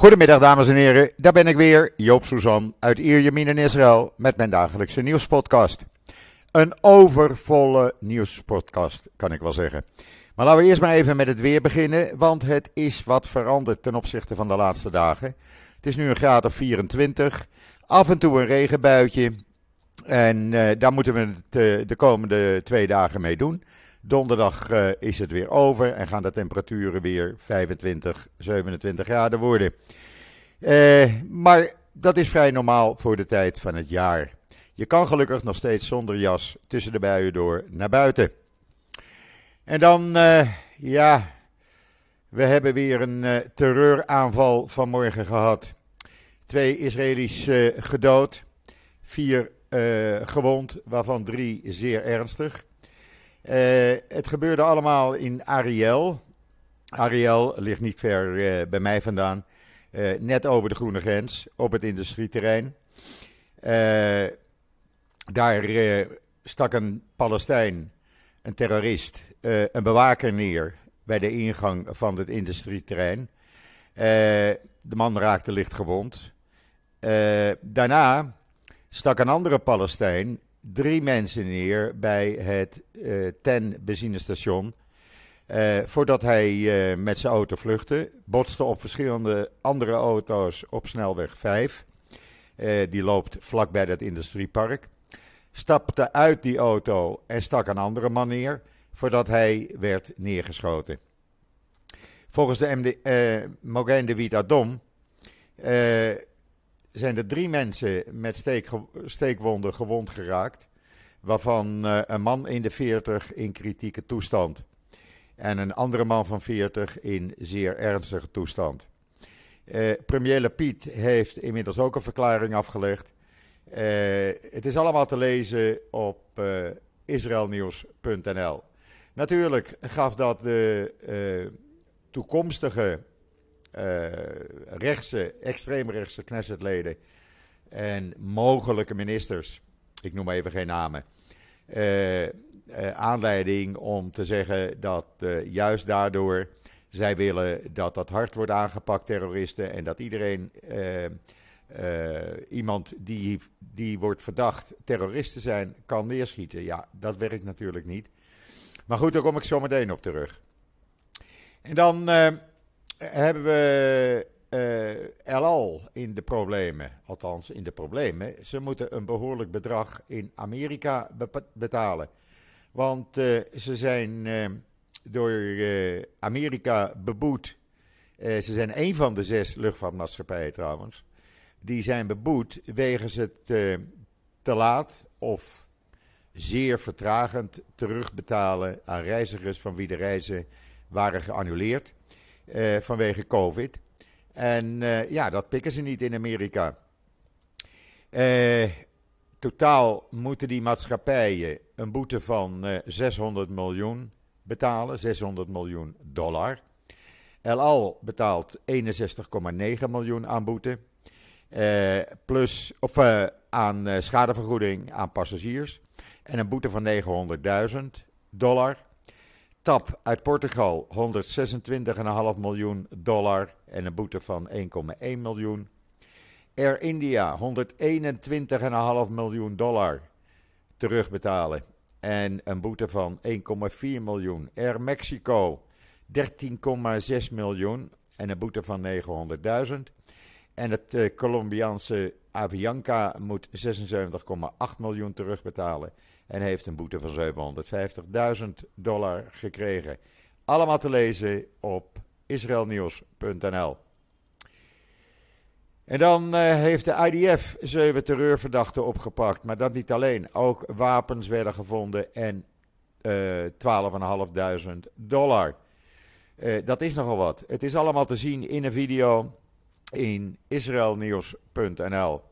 Goedemiddag dames en heren, daar ben ik weer, Joop Suzan uit Ierjemien in Israël met mijn dagelijkse nieuwspodcast. Een overvolle nieuwspodcast, kan ik wel zeggen. Maar laten we eerst maar even met het weer beginnen, want het is wat veranderd ten opzichte van de laatste dagen. Het is nu een graad of 24, af en toe een regenbuitje en uh, daar moeten we het uh, de komende twee dagen mee doen. Donderdag uh, is het weer over en gaan de temperaturen weer 25, 27 graden worden. Uh, maar dat is vrij normaal voor de tijd van het jaar. Je kan gelukkig nog steeds zonder jas tussen de buien door naar buiten. En dan, uh, ja, we hebben weer een terreuraanval vanmorgen gehad. Twee Israëli's gedood, vier gewond, waarvan drie zeer ernstig. Uh, het gebeurde allemaal in Ariel. Ariel ligt niet ver uh, bij mij vandaan. Uh, net over de groene grens, op het industrieterrein. daar stak een Palestijn, een terrorist, een bewaker neer bij de ingang van het industrieterrein. de man raakte licht gewond. daarna stak een andere Palestijn drie mensen neer bij het uh, TEN benzinestation. Uh, voordat hij uh, met zijn auto vluchtte, botste op verschillende andere auto's op snelweg 5. die loopt vlakbij dat industriepark. Stapte uit die auto en stak een andere man neer, voordat hij werd neergeschoten. Volgens de MD, Mogain de Adom zijn er drie mensen met steek, steekwonden gewond geraakt. Waarvan uh, een man in de 40 in kritieke toestand. En een andere man van 40 in zeer ernstige toestand. Uh, premier Lapid heeft inmiddels ook een verklaring afgelegd. Uh, het is allemaal te lezen op israelnieuws.nl. Natuurlijk gaf dat de toekomstige rechtse, extreemrechtse Knessetleden en mogelijke ministers, ik noem even geen namen, uh, uh, aanleiding om te zeggen dat juist daardoor zij willen dat dat hard wordt aangepakt, terroristen, en dat iedereen, iemand die, die wordt verdacht terrorist te zijn, kan neerschieten. Ja, dat werkt natuurlijk niet. Maar goed, daar kom ik zo meteen op terug. En dan hebben we uh, Al in de problemen. Althans, in de problemen. Ze moeten een behoorlijk bedrag in Amerika betalen. Want uh, ze zijn uh, door Amerika beboet. ze zijn een van de zes luchtvaartmaatschappijen trouwens. Die zijn beboet wegens het te laat of zeer vertragend terugbetalen aan reizigers van wie de reizen waren geannuleerd. Uh, vanwege COVID. En uh, ja, dat pikken ze niet in Amerika. Uh, totaal moeten die maatschappijen een boete van 600 miljoen betalen, 600 miljoen dollar. El Al betaalt 61,9 miljoen aan boete. plus, of aan schadevergoeding aan passagiers. En een boete van 900.000 dollar. TAP uit Portugal 126,5 miljoen dollar en een boete van 1,1 miljoen. Air India 121,5 miljoen dollar terugbetalen en een boete van 1,4 miljoen. Air Mexico 13,6 miljoen en een boete van 900.000. En het uh, Colombiaanse Avianca moet 76,8 miljoen terugbetalen en heeft een boete van 750.000 dollar gekregen. Allemaal te lezen op israelnieuws.nl. En dan uh, heeft de IDF zeven terreurverdachten opgepakt. Maar dat niet alleen. Ook wapens werden gevonden en uh, eh, 12.500 dollar. Uh, dat is nogal wat. Het is allemaal te zien in een video in israelnieuws.nl.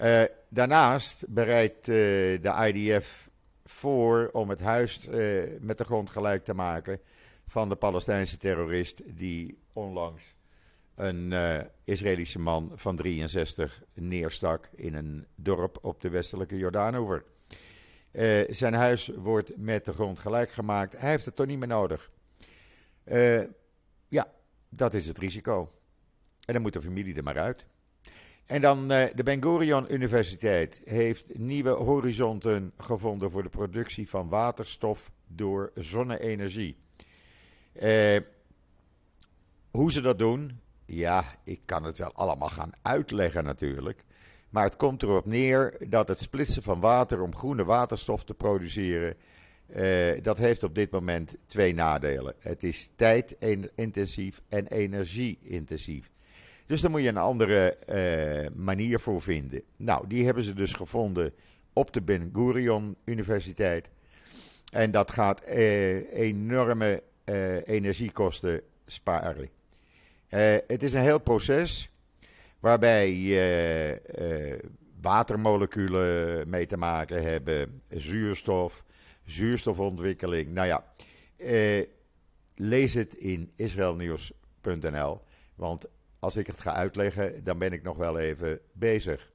Uh, daarnaast bereidt uh, de IDF voor om het huis uh, met de grond gelijk te maken van de Palestijnse terrorist die onlangs een Israëlische man van 63 neerstak in een dorp op de westelijke Jordaanoever. zijn huis wordt met de grond gelijk gemaakt. Hij heeft het toch niet meer nodig. ja, dat is het risico. En dan moet de familie er maar uit. En dan de Ben Gurion Universiteit heeft nieuwe horizonten gevonden voor de productie van waterstof door zonne-energie. hoe ze dat doen, ja, ik kan het wel allemaal gaan uitleggen natuurlijk. Maar het komt erop neer dat het splitsen van water om groene waterstof te produceren, uh, dat heeft op dit moment twee nadelen. Het is tijdintensief en energie-intensief. Dus daar moet je een andere uh, manier voor vinden. Nou, die hebben ze dus gevonden op de Ben Gurion Universiteit. En dat gaat uh, enorme energiekosten sparen. het is een heel proces waarbij watermoleculen mee te maken hebben, zuurstof, zuurstofontwikkeling. Nou ja, lees het in israelnieuws.nl, want als ik het ga uitleggen, dan ben ik nog wel even bezig.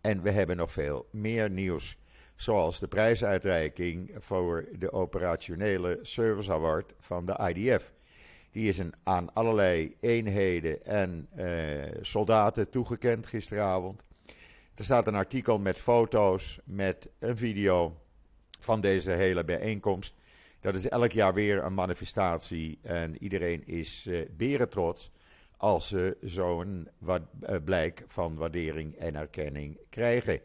En we hebben nog veel meer nieuws, zoals de prijsuitreiking voor de operationele service award van de IDF. Die is aan allerlei eenheden en uh, soldaten toegekend gisteravond. Er staat een artikel met foto's, met een video van deze hele bijeenkomst. Dat is elk jaar weer een manifestatie en iedereen is uh, berentrots als ze zo'n uh, blijk van waardering en erkenning krijgen.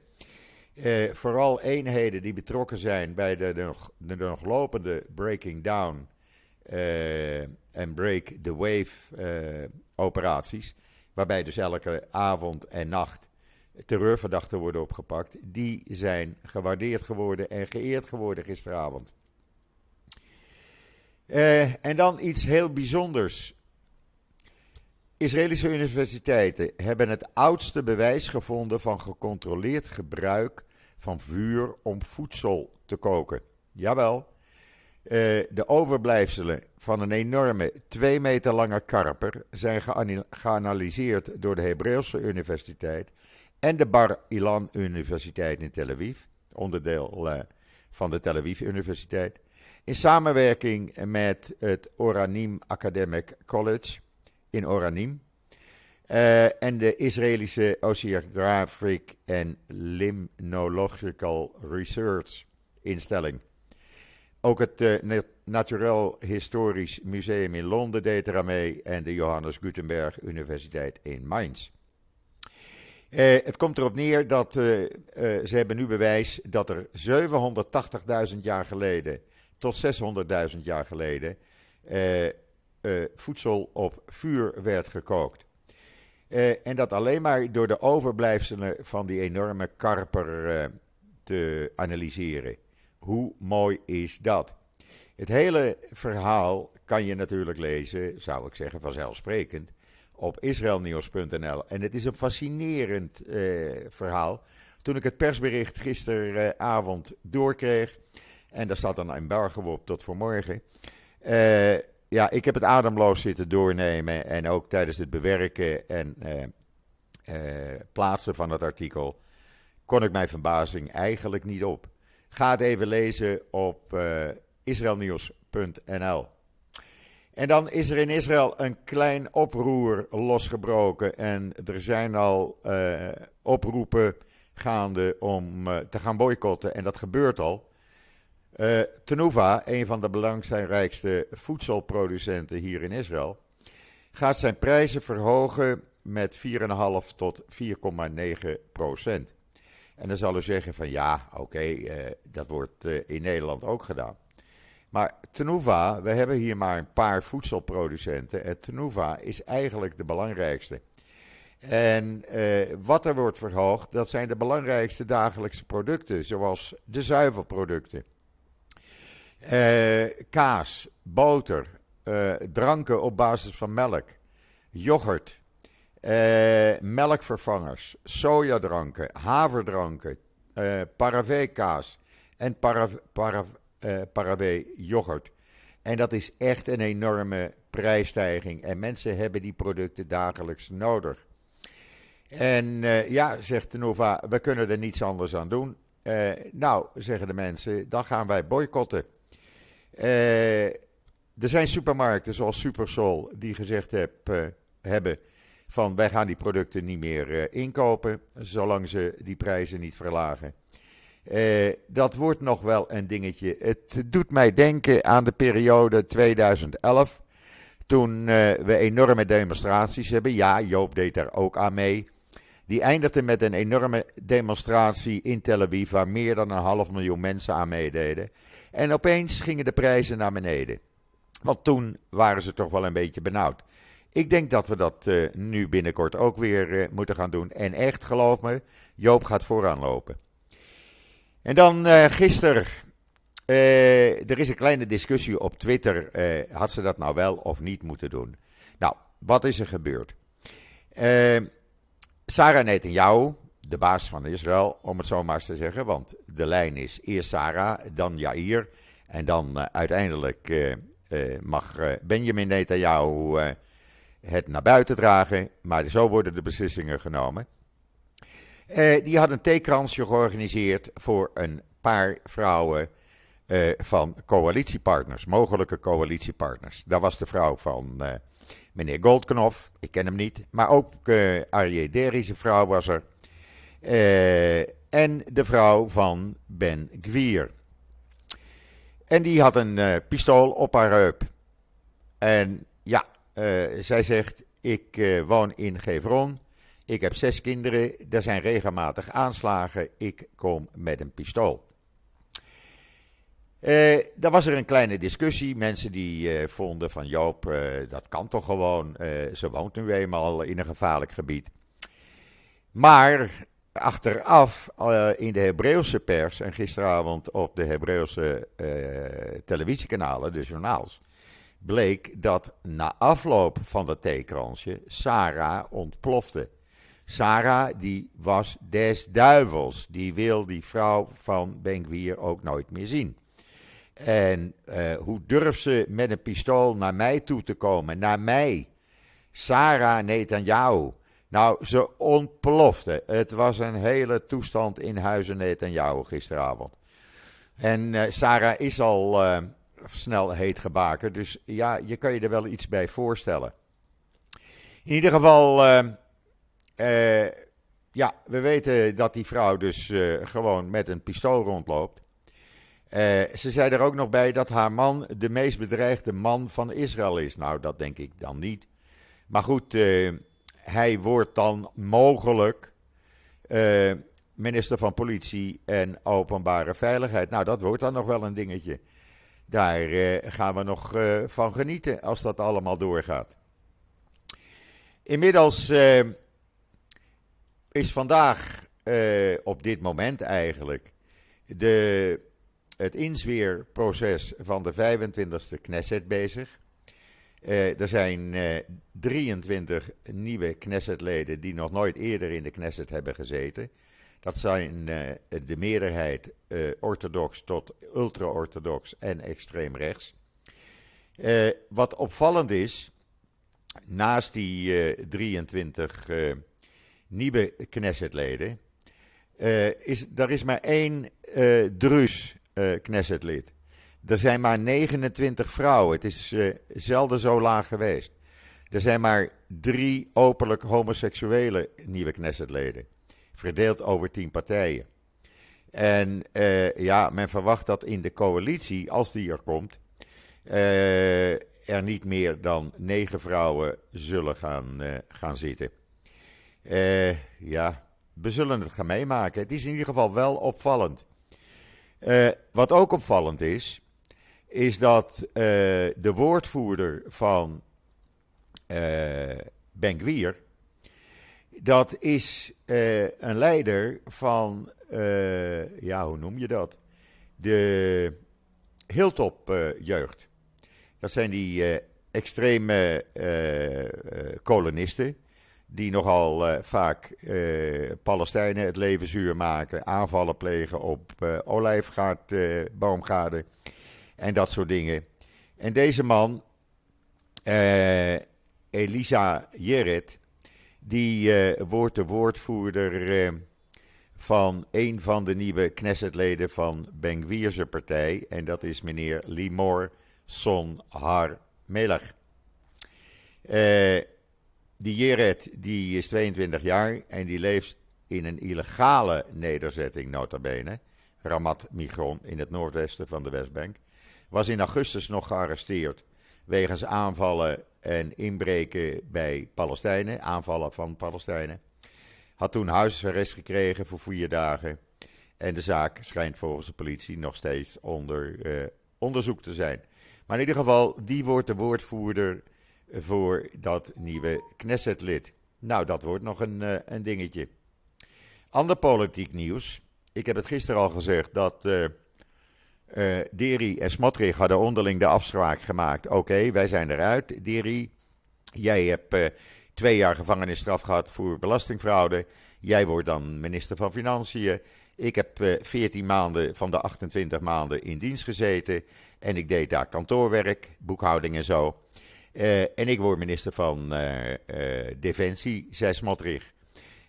Uh, vooral eenheden die betrokken zijn bij de, nog, de nog lopende Breaking Down uh, en Break the Wave operaties. Waarbij dus elke avond en nacht terreurverdachten worden opgepakt. Die zijn gewaardeerd geworden en geëerd geworden gisteravond. En dan iets heel bijzonders. Israëlische universiteiten hebben het oudste bewijs gevonden van gecontroleerd gebruik van vuur om voedsel te koken. Jawel, uh, de overblijfselen van een enorme, twee meter lange karper zijn geanalyseerd door de Hebreeuwse Universiteit en de Bar Ilan Universiteit in Tel Aviv, onderdeel uh, van de Tel Aviv Universiteit, in samenwerking met het Oranim Academic College in Oranim uh, en de Israëlische Oceanographic and Limnological Research instelling. Ook het uh, Historisch Museum in Londen deed eraan mee en de Johannes Gutenberg Universiteit in Mainz. Uh, het komt erop neer dat ze hebben nu bewijs dat er 780.000 jaar geleden tot 600.000 jaar geleden voedsel op vuur werd gekookt. en dat alleen maar door de overblijfselen van die enorme karper te analyseren. Hoe mooi is dat? Het hele verhaal kan je natuurlijk lezen, zou ik zeggen vanzelfsprekend, op israelnieuws.nl. En het is een fascinerend eh, verhaal. Toen ik het persbericht gisteravond doorkreeg, en daar staat een embargo op tot vanmorgen. Uh, ja, ik heb het ademloos zitten doornemen en ook tijdens het bewerken en uh, uh, plaatsen van het artikel kon ik mijn verbazing eigenlijk niet op. Ga het even lezen op uh, israelnieuws.nl. En dan is er in Israël een klein oproer losgebroken. En er zijn al oproepen gaande om te gaan boycotten. En dat gebeurt al. Uh, een van de belangrijkste voedselproducenten hier in Israël, gaat zijn prijzen verhogen met 4,5 tot 4,9 procent. En dan zal u zeggen van ja, oké, uh, dat wordt uh, in Nederland ook gedaan. Maar Tenuva, we hebben hier maar een paar voedselproducenten. En Tenuva is eigenlijk de belangrijkste. En wat er wordt verhoogd, dat zijn de belangrijkste dagelijkse producten, zoals de zuivelproducten. Kaas, boter, dranken op basis van melk, yoghurt, uh, melkvervangers, sojadranken, haverdranken, paravé-kaas en para, uh, yoghurt. En dat is echt een enorme prijsstijging. En mensen hebben die producten dagelijks nodig. En ja, zegt de Nova, we kunnen er niets anders aan doen. Nou, zeggen de mensen, dan gaan wij boycotten. Uh, er zijn supermarkten zoals Supersol die gezegd heb, hebben van wij gaan die producten niet meer inkopen, zolang ze die prijzen niet verlagen. dat wordt nog wel een dingetje. Het doet mij denken aan de periode 2011 toen we enorme demonstraties hebben. Ja, Joop deed daar ook aan mee. Die eindigde met een enorme demonstratie in Tel Aviv, waar meer dan een half miljoen mensen aan meededen. En opeens gingen de prijzen naar beneden. Want toen waren ze toch wel een beetje benauwd. Ik denk dat we dat uh, nu binnenkort ook weer uh, moeten gaan doen. En echt, geloof me, Joop gaat vooraan lopen. En dan uh, gisteren. er is een kleine discussie op Twitter. had ze dat nou wel of niet moeten doen? Nou, wat is er gebeurd? Sarah Netanyahu, de baas van Israël, om het zo maar eens te zeggen. Want de lijn is eerst Sarah, dan Jair. En dan uh, uiteindelijk uh, uh, mag Benjamin Netanyahu het naar buiten dragen. Maar zo worden de beslissingen genomen. die had een theekransje georganiseerd voor een paar vrouwen van coalitiepartners, mogelijke coalitiepartners. Daar was de vrouw van meneer Goldknof, ik ken hem niet, maar ook uh, Arje Derische vrouw was er. Uh, en de vrouw van Ben Gwier. En die had een uh, pistool op haar heup. En ja, zij zegt: Ik woon in Gevron. Ik heb zes kinderen. Er zijn regelmatig aanslagen. Ik kom met een pistool. Uh, daar was er een kleine discussie. Mensen die uh, vonden van Joop, uh, dat kan toch gewoon. ze woont nu eenmaal in een gevaarlijk gebied. Maar achteraf in de Hebreeuwse pers en gisteravond op de Hebreeuwse televisiekanalen, de journaals, bleek dat na afloop van dat theekransje Sarah ontplofte. Sarah die was des duivels. Die wil die vrouw van Benkwier ook nooit meer zien. En uh, hoe durft ze met een pistool naar mij toe te komen? Naar mij. Sarah Netanyahu. Nou, ze ontplofte. Het was een hele toestand in huizen Netanyahu gisteravond. En uh, Sarah is al uh, snel heet gebaken. Dus ja, je kan je er wel iets bij voorstellen. In ieder geval, ja, we weten dat die vrouw dus gewoon met een pistool rondloopt. Uh, ze zei er ook nog bij dat haar man de meest bedreigde man van Israël is. Nou, dat denk ik dan niet. Maar goed, uh, hij wordt dan mogelijk uh, minister van Politie en Openbare Veiligheid. Nou, dat wordt dan nog wel een dingetje. Daar gaan we nog van genieten als dat allemaal doorgaat. Inmiddels is vandaag, op dit moment eigenlijk, de het inzweerproces van de 25e Knesset bezig. Uh, er zijn uh, eh, 23 nieuwe Knessetleden die nog nooit eerder in de Knesset hebben gezeten. Dat zijn uh, de meerderheid orthodox tot ultra-orthodox en extreem rechts. wat opvallend is, naast die 23 nieuwe Knessetleden, is er is maar één Druus uh, Knessetlid. Er zijn maar 29 vrouwen. Het is uh, zelden zo laag geweest. Er zijn maar drie openlijk homoseksuele nieuwe Knessetleden. Verdeeld over tien partijen. En uh, ja, men verwacht dat in de coalitie, als die er komt, er niet meer dan negen vrouwen zullen gaan, gaan zitten. ja, we zullen het gaan meemaken. Het is in ieder geval wel opvallend. Uh, wat ook opvallend is, is dat uh, de woordvoerder van uh, dat is een leider van, ja, hoe noem je dat? De Hilltop jeugd. Dat zijn die extreme kolonisten die nogal uh, vaak uh, Palestijnen het leven zuur maken, aanvallen plegen op uh, olijfgaardboomgaarden en dat soort dingen. En deze man, Elisa Jeret, die wordt de woordvoerder van een van de nieuwe Knessetleden van Ben partij. En dat is meneer Limor Son Har Melech. Die Jeret die is 22 jaar en die leeft in een illegale nederzetting, nota bene. Ramat Migron in het noordwesten van de Westbank. Was in augustus nog gearresteerd wegens aanvallen en inbreken bij Palestijnen, aanvallen van Palestijnen. Had toen huisarrest gekregen voor vier dagen. En de zaak schijnt volgens de politie nog steeds onder eh, onderzoek te zijn. Maar in ieder geval, die wordt de woordvoerder voor dat nieuwe Knesset-lid. Nou, dat wordt nog een, uh, een dingetje. Ander politiek nieuws. Ik heb het gisteren al gezegd dat uh, uh, Deri en Smotrich hadden onderling de afspraak gemaakt. Oké, wij zijn eruit. Deri, jij hebt twee jaar gevangenisstraf gehad voor belastingfraude. Jij wordt dan minister van Financiën. Ik heb uh, 14 maanden van de 28 maanden in dienst gezeten. En ik deed daar kantoorwerk, boekhouding en zo. En ik word minister van Defensie, zei Smotrich.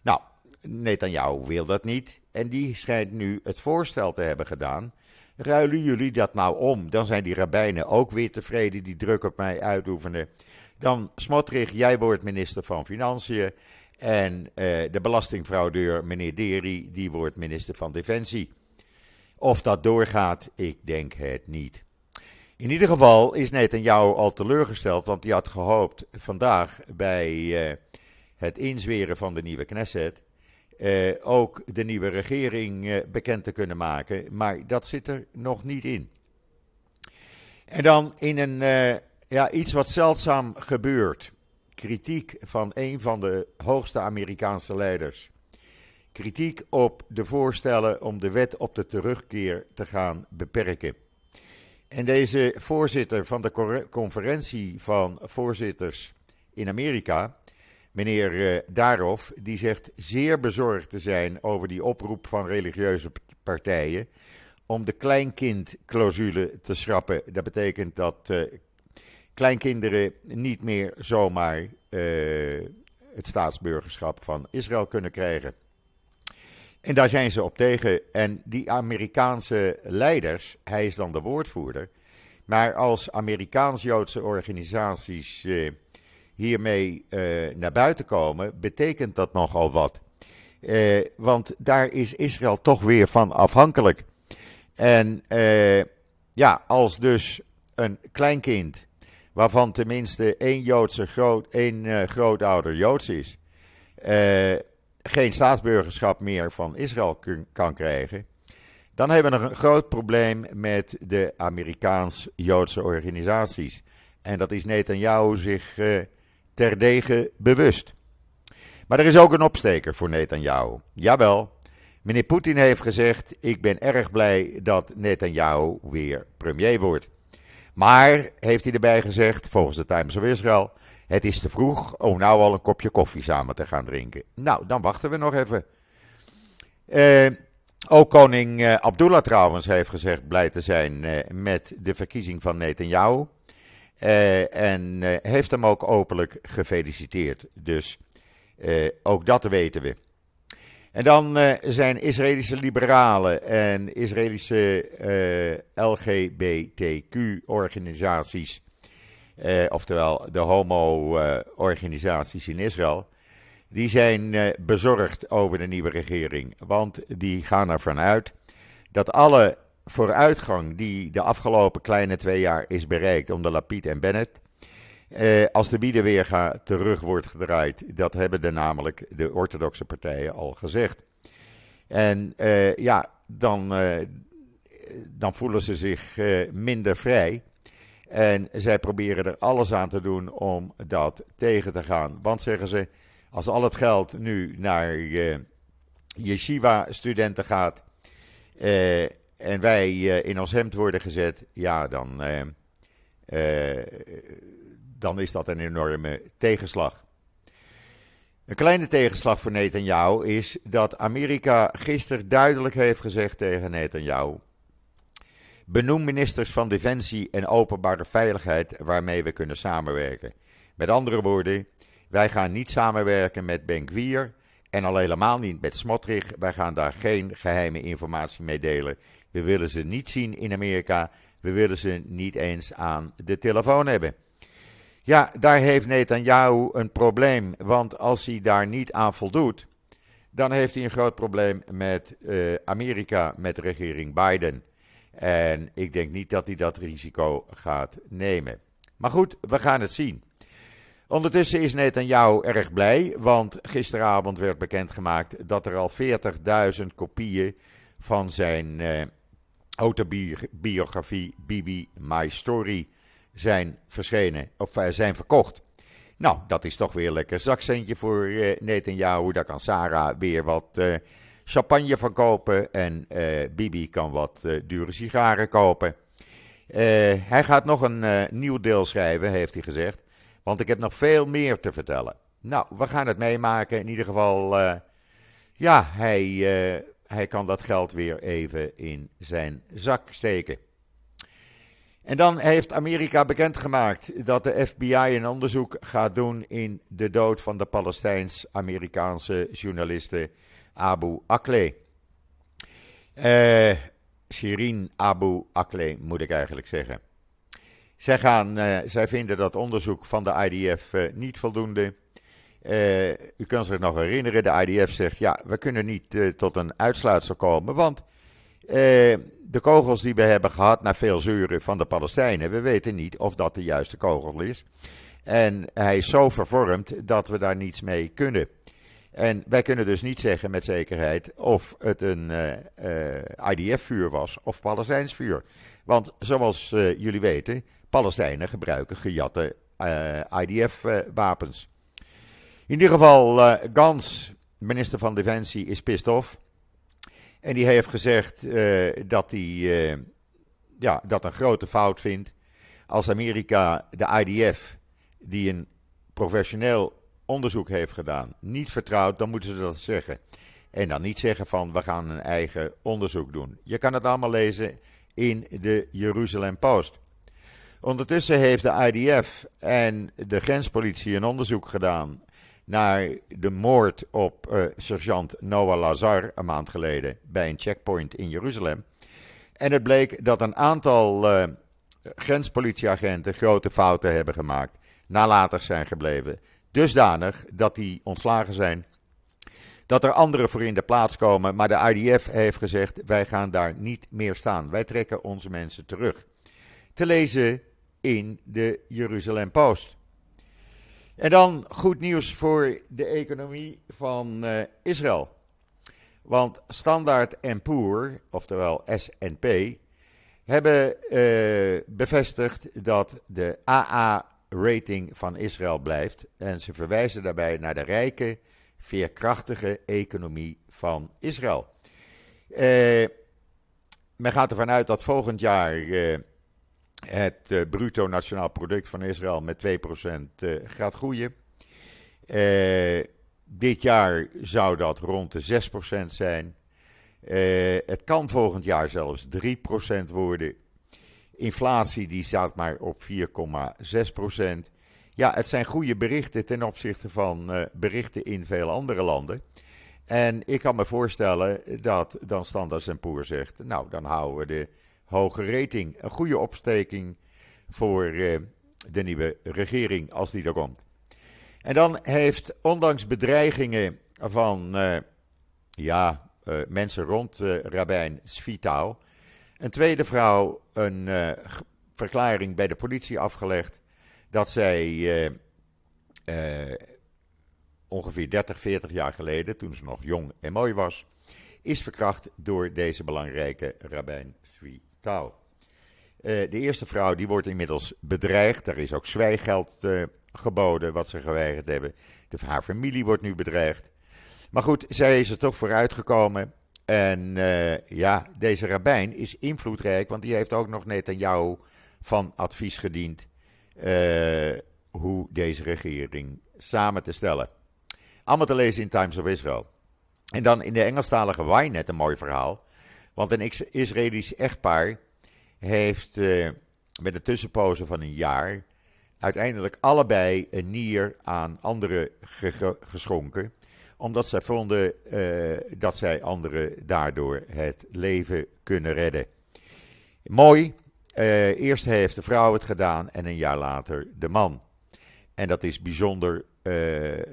Nou, Netanyahu wil dat niet. En die schijnt nu het voorstel te hebben gedaan. Ruilen jullie dat nou om? Dan zijn die rabbijnen ook weer tevreden die druk op mij uitoefenen. Dan Smotrich, jij wordt minister van Financiën. En de belastingfraudeur, meneer Deri, die wordt minister van Defensie. Of dat doorgaat, ik denk het niet. In ieder geval is Netanyahu al teleurgesteld, want hij had gehoopt vandaag bij uh, het inzweren van de nieuwe Knesset uh, ook de nieuwe regering uh, bekend te kunnen maken. Maar dat zit er nog niet in. En dan in een, ja, iets wat zeldzaam gebeurt. Kritiek van een van de hoogste Amerikaanse leiders. Kritiek op de voorstellen om de wet op de terugkeer te gaan beperken. En deze voorzitter van de conferentie van voorzitters in Amerika, meneer uh, Daarof, die zegt zeer bezorgd te zijn over die oproep van religieuze partijen om de kleinkindclausule te schrappen. Dat betekent dat uh, kleinkinderen niet meer zomaar uh, het staatsburgerschap van Israël kunnen krijgen. En daar zijn ze op tegen. En die Amerikaanse leiders, hij is dan de woordvoerder. Maar als Amerikaans-Joodse organisaties hiermee uh, naar buiten komen, betekent dat nogal wat. Uh, want daar is Israël toch weer van afhankelijk. En ja, als dus een kleinkind, waarvan tenminste één Joodse groot, één grootouder Joods is, geen staatsburgerschap meer van Israël kan krijgen, dan hebben we nog een groot probleem met de Amerikaans-Joodse organisaties. En dat is Netanyahu zich terdege bewust. Maar er is ook een opsteker voor Netanyahu. Jawel, meneer Poetin heeft gezegd: Ik ben erg blij dat Netanyahu weer premier wordt. Maar, heeft hij erbij gezegd, volgens de Times of Israel: Het is te vroeg om nou al een kopje koffie samen te gaan drinken. Nou, dan wachten we nog even. Uh, ook koning uh, Abdullah trouwens heeft gezegd blij te zijn uh, met de verkiezing van Netanyahu. En heeft hem ook openlijk gefeliciteerd. Dus ook dat weten we. En dan zijn Israëlische liberalen en Israëlische LGBTQ-organisaties, oftewel de homo-organisaties in Israël, die zijn bezorgd over de nieuwe regering. Want die gaan ervan uit dat alle vooruitgang die de afgelopen kleine twee jaar is bereikt onder Lapid en Bennett. Eh, als de bieden weer terug wordt gedraaid, dat hebben de namelijk de orthodoxe partijen al gezegd. En eh, ja, dan, eh, dan voelen ze zich eh, minder vrij. En zij proberen er alles aan te doen om dat tegen te gaan. Want zeggen ze, als al het geld nu naar uh, yeshiva-studenten gaat, uh, en wij uh, in ons hemd worden gezet, ja, dan, dan is dat een enorme tegenslag. Een kleine tegenslag voor Netanyahu is dat Amerika gisteren duidelijk heeft gezegd tegen Netanyahu: benoem ministers van Defensie en Openbare Veiligheid waarmee we kunnen samenwerken. Met andere woorden, wij gaan niet samenwerken met Ben en al helemaal niet met Smotrich. Wij gaan daar geen geheime informatie mee delen. We willen ze niet zien in Amerika. We willen ze niet eens aan de telefoon hebben. Ja, daar heeft Netanyahu een probleem. Want als hij daar niet aan voldoet, dan heeft hij een groot probleem met uh, Amerika, met regering Biden. En ik denk niet dat hij dat risico gaat nemen. Maar goed, we gaan het zien. Ondertussen is Netanyahu erg blij, want gisteravond werd bekendgemaakt dat er al 40.000 kopieën van zijn uh, autobiografie Bibi My Story zijn verschenen, of uh, zijn verkocht. Nou, dat is toch weer lekker zakcentje voor uh, Netanyahu. Daar kan Sarah weer wat champagne van kopen en Bibi kan wat dure sigaren kopen. hij gaat nog een nieuw deel schrijven, heeft hij gezegd. Want ik heb nog veel meer te vertellen. Nou, we gaan het meemaken. In ieder geval, ja, hij, hij kan dat geld weer even in zijn zak steken. En dan heeft Amerika bekendgemaakt dat de FBI een onderzoek gaat doen in de dood van de Palestijns-Amerikaanse journaliste Abu Akleh. Uh, Shirin Abu Akleh, moet ik eigenlijk zeggen. Zij, gaan, uh, zij vinden dat onderzoek van de IDF eh, niet voldoende. U kunt zich nog herinneren, de IDF zegt ja, we kunnen niet tot een uitsluitsel komen, want de kogels die we hebben gehad na veel zeuren van de Palestijnen, we weten niet of dat de juiste kogel is. En hij is zo vervormd dat we daar niets mee kunnen. En wij kunnen dus niet zeggen met zekerheid of het een IDF-vuur was of Palestijns vuur. Want zoals jullie weten, Palestijnen gebruiken gejatte eh, IDF-wapens. In ieder geval, Gans, minister van Defensie, is pissed off. En die heeft gezegd dat hij ja, dat een grote fout vindt. Als Amerika de IDF, die een professioneel onderzoek heeft gedaan, niet vertrouwt, dan moeten ze dat zeggen. En dan niet zeggen van we gaan een eigen onderzoek doen. Je kan het allemaal lezen in de Jeruzalem Post. Ondertussen heeft de IDF en de grenspolitie een onderzoek gedaan naar de moord op uh, sergeant Noah Lazar een maand geleden bij een checkpoint in Jeruzalem. En het bleek dat een aantal uh, grenspolitieagenten grote fouten hebben gemaakt, nalatig zijn gebleven, dusdanig dat die ontslagen zijn. Dat er anderen voor in de plaats komen, maar de IDF heeft gezegd: wij gaan daar niet meer staan. Wij trekken onze mensen terug. Te lezen in de Jeruzalem Post. En dan goed nieuws voor de economie van uh, Israël. Want Standard Poor, oftewel S&P, hebben uh, bevestigd dat de AA-rating van Israël blijft. En ze verwijzen daarbij naar de rijke, veerkrachtige economie van Israël. Uh, men gaat ervan uit dat volgend jaar het uh, bruto nationaal product van Israël met 2% uh, eh, gaat groeien. Uh, dit jaar zou dat rond de 6% zijn. het kan volgend jaar zelfs 3% worden. Inflatie die staat maar op 4,6%. Ja, het zijn goede berichten ten opzichte van berichten in veel andere landen. En ik kan me voorstellen dat dan Standard Poor zegt: Nou, dan houden we de hoge rating. Een goede opsteking voor uh, de nieuwe regering als die er komt. En dan heeft, ondanks bedreigingen van uh, ja, mensen rond Rabijn Svitau, een tweede vrouw een verklaring bij de politie afgelegd dat zij ongeveer 30, 40 jaar geleden, toen ze nog jong en mooi was, is verkracht door deze belangrijke Rabijn Svitau touw. Eh, de eerste vrouw die wordt inmiddels bedreigd. Er is ook zwijgeld geboden wat ze geweigerd hebben. De, haar familie wordt nu bedreigd. Maar goed, zij is er toch vooruitgekomen. En uh, ja, deze rabbijn is invloedrijk, want die heeft ook nog net aan jou van advies gediend hoe deze regering samen te stellen. Allemaal te lezen in Times of Israel. En dan in de Engelstalige net een mooi verhaal. Want een Israëlisch echtpaar heeft uh, met een tussenpoze van een jaar uiteindelijk allebei een nier aan anderen geschonken. Omdat zij vonden uh, dat zij anderen daardoor het leven kunnen redden. Mooi. Uh, eerst heeft de vrouw het gedaan en een jaar later de man. En dat is bijzonder,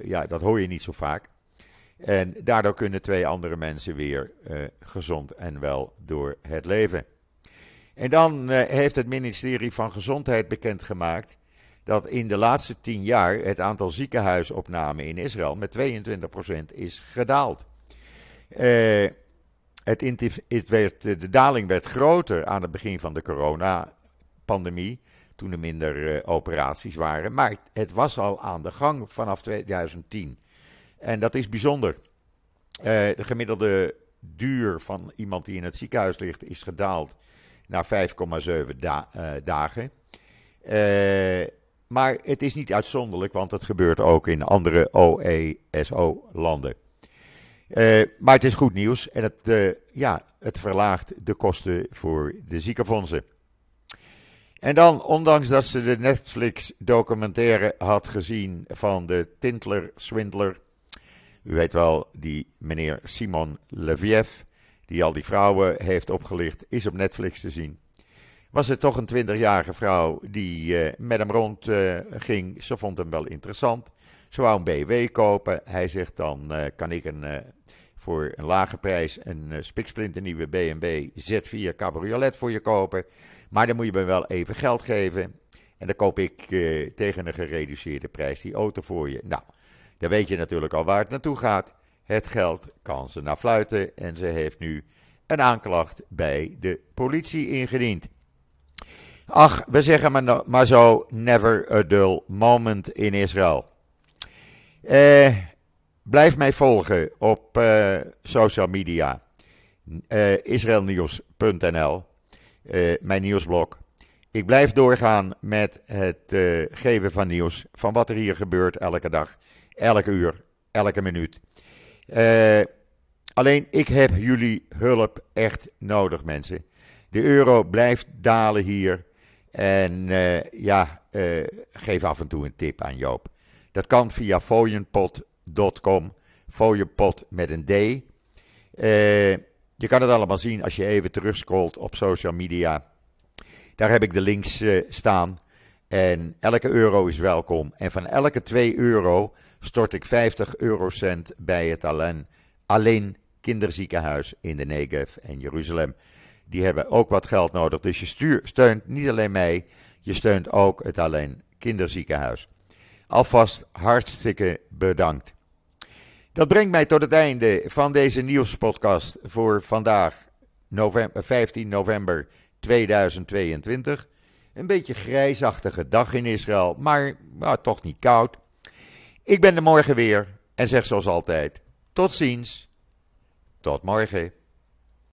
ja, dat hoor je niet zo vaak. En daardoor kunnen twee andere mensen weer gezond en wel door het leven. En dan heeft het ministerie van Gezondheid bekendgemaakt dat in de laatste tien jaar het aantal ziekenhuisopnamen in Israël met 22% is gedaald. Uh, het, het werd, de daling werd groter aan het begin van de coronapandemie, toen er minder uh, operaties waren. Maar het was al aan de gang vanaf 2010. En dat is bijzonder. Uh, de gemiddelde duur van iemand die in het ziekenhuis ligt is gedaald naar 5,7 da dagen. Maar het is niet uitzonderlijk, want het gebeurt ook in andere OESO-landen. Eh, maar het is goed nieuws en het, uh, ja, het verlaagt de kosten voor de ziekenfondsen. En dan, ondanks dat ze de Netflix-documentaire had gezien van de Tintler-swindler. U weet wel, die meneer Simon Leviev, die al die vrouwen heeft opgelicht, is op Netflix te zien was het toch een 20-jarige vrouw die uh, met hem rond uh, ging. Ze vond hem wel interessant. Ze wou een BMW kopen. Hij zegt dan uh, kan ik een, voor een lage prijs een uh, nieuwe BMW Z4 cabriolet voor je kopen. Maar dan moet je me wel even geld geven. En dan koop ik tegen een gereduceerde prijs die auto voor je. Nou, dan weet je natuurlijk al waar het naartoe gaat. Het geld kan ze naar fluiten en ze heeft nu een aanklacht bij de politie ingediend. Ach, we zeggen maar, zo, never a dull moment in Israël. Eh, blijf mij volgen op uh, social media. Uh, Israelnieuws.nl, mijn nieuwsblog. Ik blijf doorgaan met het geven van nieuws van wat er hier gebeurt elke dag, elke uur, elke minuut. alleen ik heb jullie hulp echt nodig, mensen. De euro blijft dalen hier. En uh, ja, uh, geef af en toe een tip aan Joop. Dat kan via fooienpot.com. Fooienpot met een D. Uh, je kan het allemaal zien als je even terugscrollt op social media. Daar heb ik de links staan. En elke euro is welkom. En van elke 2 euro stort ik 50 eurocent bij het alleen, alleen kinderziekenhuis in de Negev en Jeruzalem die hebben ook wat geld nodig. Dus je stuur, steunt niet alleen mij, je steunt ook het Alleen Kinderziekenhuis. Alvast hartstikke bedankt. Dat brengt mij tot het einde van deze nieuwspodcast voor vandaag, november, 15 november 2022. Een beetje grijsachtige dag in Israël, maar toch niet koud. Ik ben er morgen weer en zeg zoals altijd: tot ziens, tot morgen.